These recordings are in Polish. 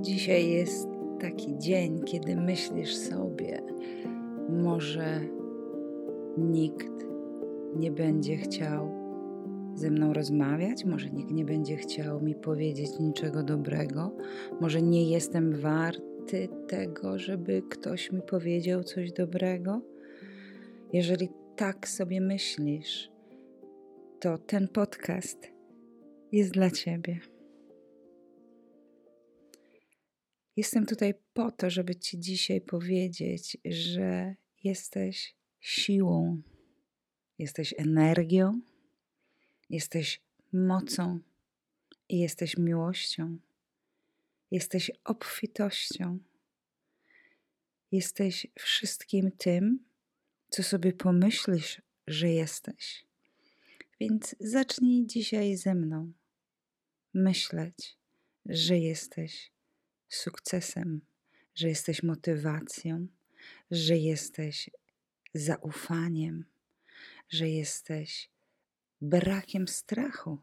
Dzisiaj jest taki dzień, kiedy myślisz sobie, może nikt nie będzie chciał ze mną rozmawiać, może nikt nie będzie chciał mi powiedzieć niczego dobrego, może nie jestem warty tego, żeby ktoś mi powiedział coś dobrego. Jeżeli tak sobie myślisz, to ten podcast jest dla Ciebie. Jestem tutaj po to, żeby Ci dzisiaj powiedzieć, że jesteś siłą, jesteś energią, jesteś mocą i jesteś miłością, jesteś obfitością, jesteś wszystkim tym, co sobie pomyślisz, że jesteś. Więc zacznij dzisiaj ze mną myśleć, że jesteś sukcesem, że jesteś motywacją, że jesteś zaufaniem, że jesteś brakiem strachu.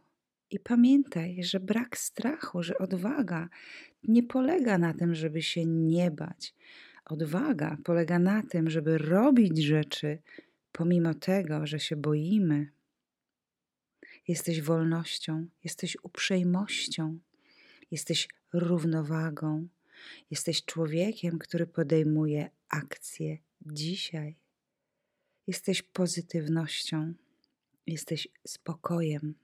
I pamiętaj, że brak strachu, że odwaga nie polega na tym, żeby się nie bać. Odwaga polega na tym, żeby robić rzeczy pomimo tego, że się boimy. Jesteś wolnością, jesteś uprzejmością, jesteś równowagą. Jesteś człowiekiem, który podejmuje akcję dzisiaj. Jesteś pozytywnością, jesteś spokojem,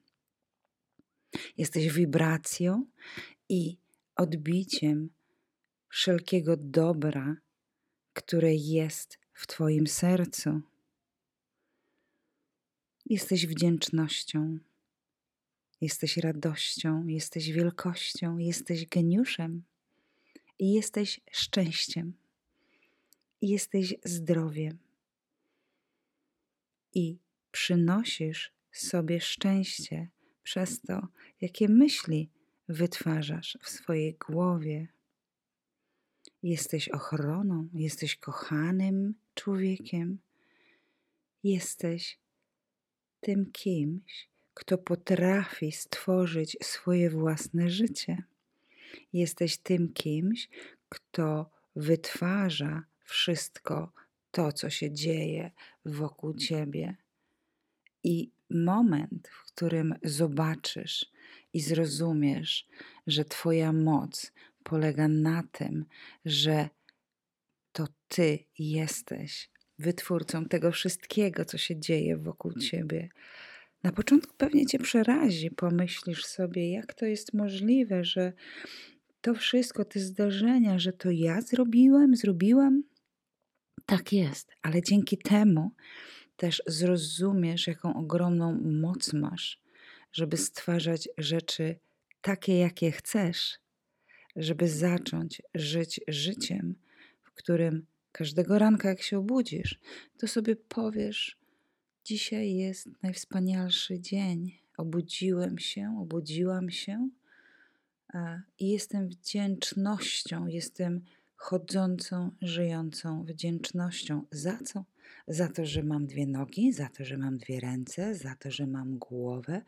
jesteś wibracją i odbiciem wszelkiego dobra, które jest w Twoim sercu. Jesteś wdzięcznością, Jesteś radością, jesteś wielkością, jesteś geniuszem i jesteś szczęściem, i jesteś zdrowiem. I przynosisz sobie szczęście przez to, jakie myśli wytwarzasz w swojej głowie. Jesteś ochroną, jesteś kochanym człowiekiem, jesteś tym kimś, kto potrafi stworzyć swoje własne życie. Jesteś tym kimś, kto wytwarza wszystko to, co się dzieje wokół ciebie. I moment, w którym zobaczysz i zrozumiesz, że Twoja moc polega na tym, że to Ty jesteś wytwórcą tego wszystkiego, co się dzieje wokół Ciebie, na początku pewnie cię przerazi, pomyślisz sobie, jak to jest możliwe, że to wszystko, te zdarzenia, że to ja zrobiłem, zrobiłam. Tak jest, ale dzięki temu też zrozumiesz, jaką ogromną moc masz, żeby stwarzać rzeczy takie, jakie chcesz, żeby zacząć żyć życiem, w którym każdego ranka, jak się obudzisz, to sobie powiesz, Dzisiaj jest najwspanialszy dzień. Obudziłem się, obudziłam się i jestem wdzięcznością, jestem chodzącą, żyjącą wdzięcznością. Za co? Za to, że mam dwie nogi, za to, że mam dwie ręce, za to, że mam głowę,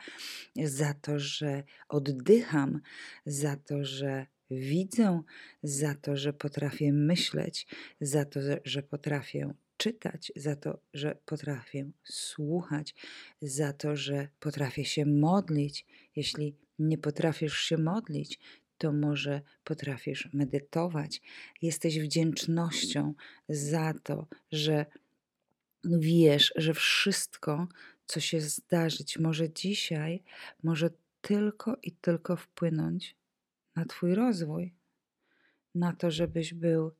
za to, że oddycham, za to, że widzę, za to, że potrafię myśleć, za to, że potrafię czytać, za to, że potrafię słuchać, za to, że potrafię się modlić. Jeśli nie potrafisz się modlić, to może potrafisz medytować. Jesteś wdzięcznością za to, że wiesz, że wszystko, co się zdarzyć może dzisiaj, może tylko i tylko wpłynąć na Twój rozwój, na to, żebyś był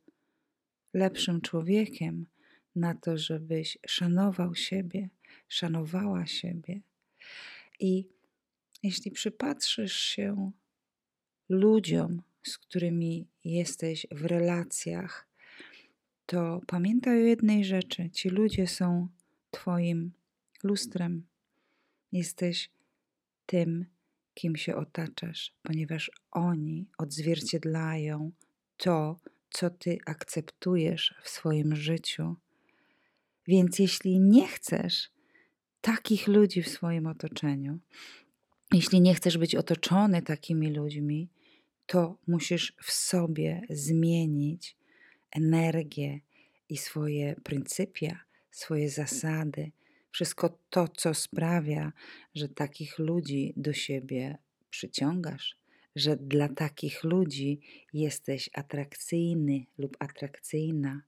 lepszym człowiekiem, na to, żebyś szanował siebie, szanowała siebie. I jeśli przypatrzysz się ludziom, z którymi jesteś w relacjach, to pamiętaj o jednej rzeczy: ci ludzie są Twoim lustrem. Jesteś tym, kim się otaczasz, ponieważ oni odzwierciedlają to, co Ty akceptujesz w swoim życiu więc jeśli nie chcesz takich ludzi w swoim otoczeniu, jeśli nie chcesz być otoczony takimi ludźmi, to musisz w sobie zmienić energię i swoje pryncypia, swoje zasady, wszystko to, co sprawia, że takich ludzi do siebie przyciągasz, że dla takich ludzi jesteś atrakcyjny lub atrakcyjna.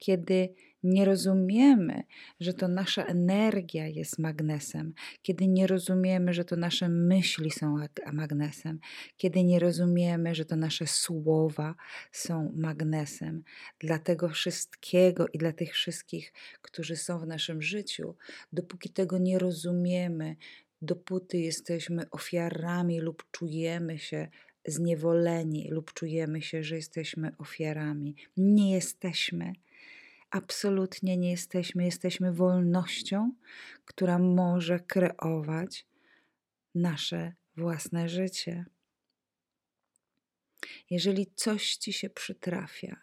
Kiedy nie rozumiemy, że to nasza energia jest magnesem, kiedy nie rozumiemy, że to nasze myśli są magnesem, kiedy nie rozumiemy, że to nasze słowa są magnesem, dla tego wszystkiego i dla tych wszystkich, którzy są w naszym życiu, dopóki tego nie rozumiemy, dopóty jesteśmy ofiarami lub czujemy się zniewoleni lub czujemy się, że jesteśmy ofiarami. Nie jesteśmy. Absolutnie nie jesteśmy. Jesteśmy wolnością, która może kreować nasze własne życie. Jeżeli coś ci się przytrafia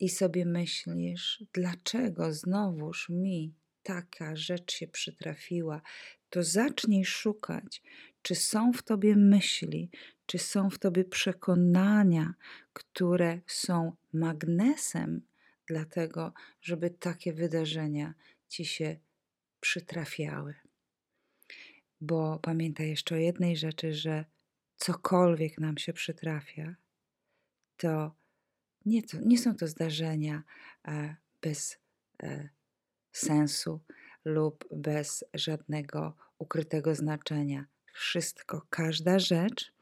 i sobie myślisz, dlaczego znowuż mi taka rzecz się przytrafiła, to zacznij szukać, czy są w tobie myśli, czy są w tobie przekonania, które są magnesem, dlatego żeby takie wydarzenia ci się przytrafiały. Bo pamiętaj jeszcze o jednej rzeczy, że cokolwiek nam się przytrafia, to nie, to, nie są to zdarzenia e, bez e, sensu lub bez żadnego ukrytego znaczenia. Wszystko, każda rzecz,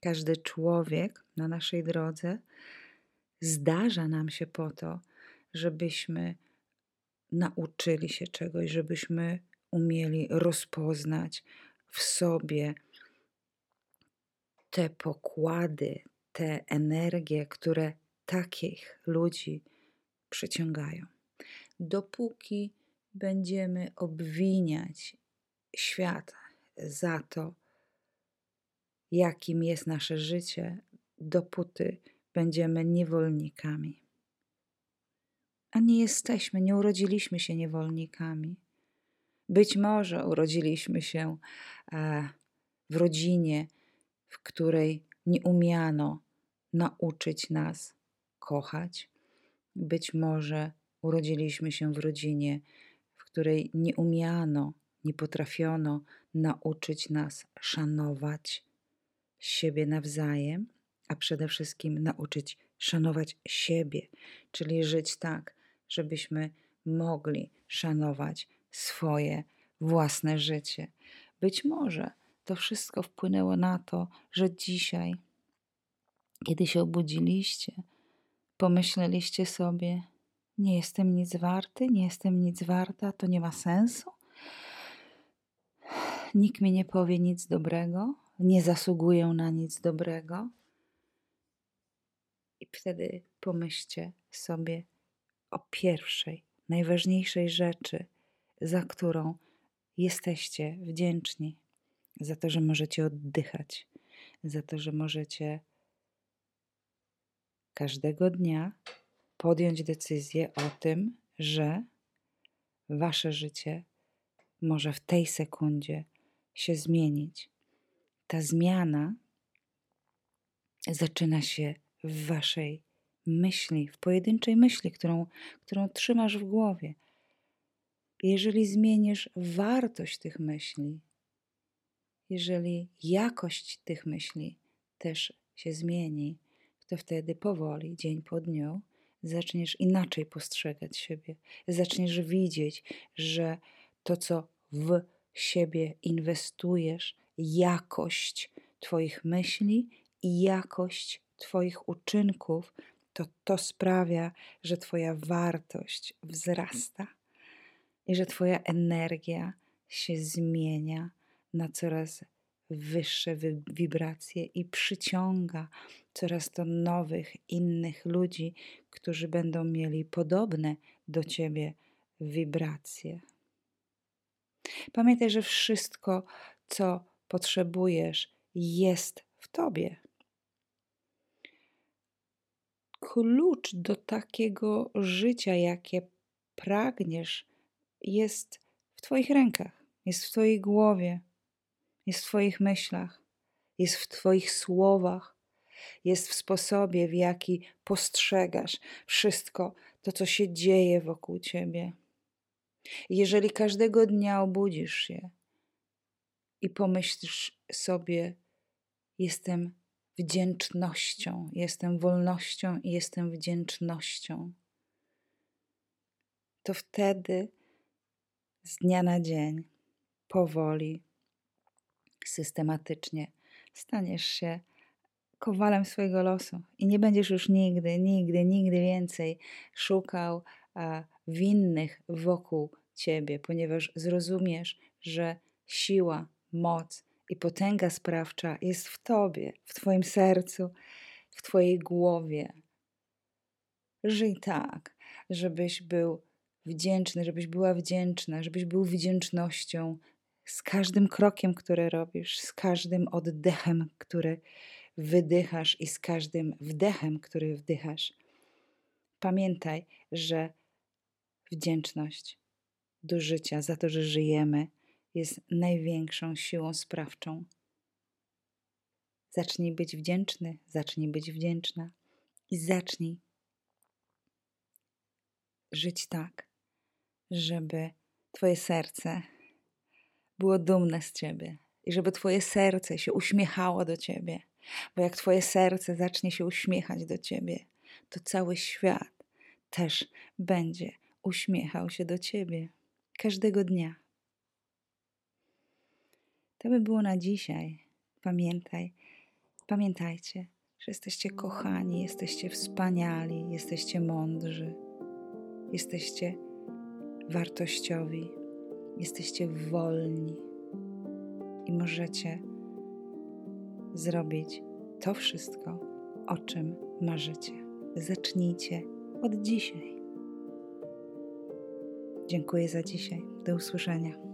każdy człowiek na naszej drodze zdarza nam się po to, żebyśmy nauczyli się czegoś, żebyśmy umieli rozpoznać w sobie te pokłady, te energie, które takich ludzi przyciągają. Dopóki będziemy obwiniać świat za to, jakim jest nasze życie, dopóty będziemy niewolnikami. A nie jesteśmy, nie urodziliśmy się niewolnikami. Być może urodziliśmy się e, w rodzinie, w której nie umiano nauczyć nas kochać. Być może urodziliśmy się w rodzinie, w której nie umiano, nie potrafiono nauczyć nas szanować siebie nawzajem, a przede wszystkim nauczyć szanować siebie, czyli żyć tak, żebyśmy mogli szanować swoje własne życie. Być może to wszystko wpłynęło na to, że dzisiaj, kiedy się obudziliście, pomyśleliście sobie: Nie jestem nic warty, nie jestem nic warta, to nie ma sensu. Nikt mi nie powie nic dobrego, nie zasługuję na nic dobrego. I wtedy pomyślcie sobie o pierwszej, najważniejszej rzeczy, za którą jesteście wdzięczni. Za to, że możecie oddychać, za to, że możecie każdego dnia podjąć decyzję o tym, że wasze życie może w tej sekundzie się zmienić. Ta zmiana zaczyna się w waszej myśli, w pojedynczej myśli, którą, którą trzymasz w głowie. Jeżeli zmienisz wartość tych myśli, jeżeli jakość tych myśli też się zmieni, to wtedy powoli, dzień po dniu, zaczniesz inaczej postrzegać siebie. Zaczniesz widzieć, że to, co w siebie inwestujesz, jakość Twoich myśli i jakość Twoich uczynków, to to sprawia, że Twoja wartość wzrasta i że Twoja energia się zmienia na coraz wyższe wibracje i przyciąga coraz to nowych, innych ludzi, którzy będą mieli podobne do Ciebie wibracje. Pamiętaj, że wszystko, co potrzebujesz, jest w Tobie. Klucz do takiego życia, jakie pragniesz, jest w Twoich rękach, jest w Twojej głowie, jest w Twoich myślach, jest w Twoich słowach, jest w sposobie, w jaki postrzegasz wszystko to, co się dzieje wokół Ciebie. Jeżeli każdego dnia obudzisz się i pomyślisz sobie, jestem wdzięcznością, jestem wolnością i jestem wdzięcznością, to wtedy z dnia na dzień, powoli, systematycznie staniesz się kowalem swojego losu i nie będziesz już nigdy, nigdy, nigdy więcej szukał a, winnych wokół ciebie, ponieważ zrozumiesz, że siła, moc i potęga sprawcza jest w tobie, w twoim sercu, w twojej głowie. Żyj tak, żebyś był wdzięczny, żebyś była wdzięczna, żebyś był wdzięcznością z każdym krokiem, który robisz, z każdym oddechem, który wydychasz i z każdym wdechem, który wdychasz. Pamiętaj, że wdzięczność do życia za to, że żyjemy, jest największą siłą sprawczą. Zacznij być wdzięczny, zacznij być wdzięczna i zacznij żyć tak, żeby Twoje serce było dumne z Ciebie i żeby Twoje serce się uśmiechało do Ciebie. Bo jak Twoje serce zacznie się uśmiechać do Ciebie, to cały świat też będzie uśmiechał się do Ciebie każdego dnia. To by było na dzisiaj. Pamiętaj, pamiętajcie, że jesteście kochani, jesteście wspaniali, jesteście mądrzy, jesteście wartościowi, jesteście wolni i możecie zrobić to wszystko, o czym marzycie. Zacznijcie od dzisiaj. Dziękuję za dzisiaj. Do usłyszenia.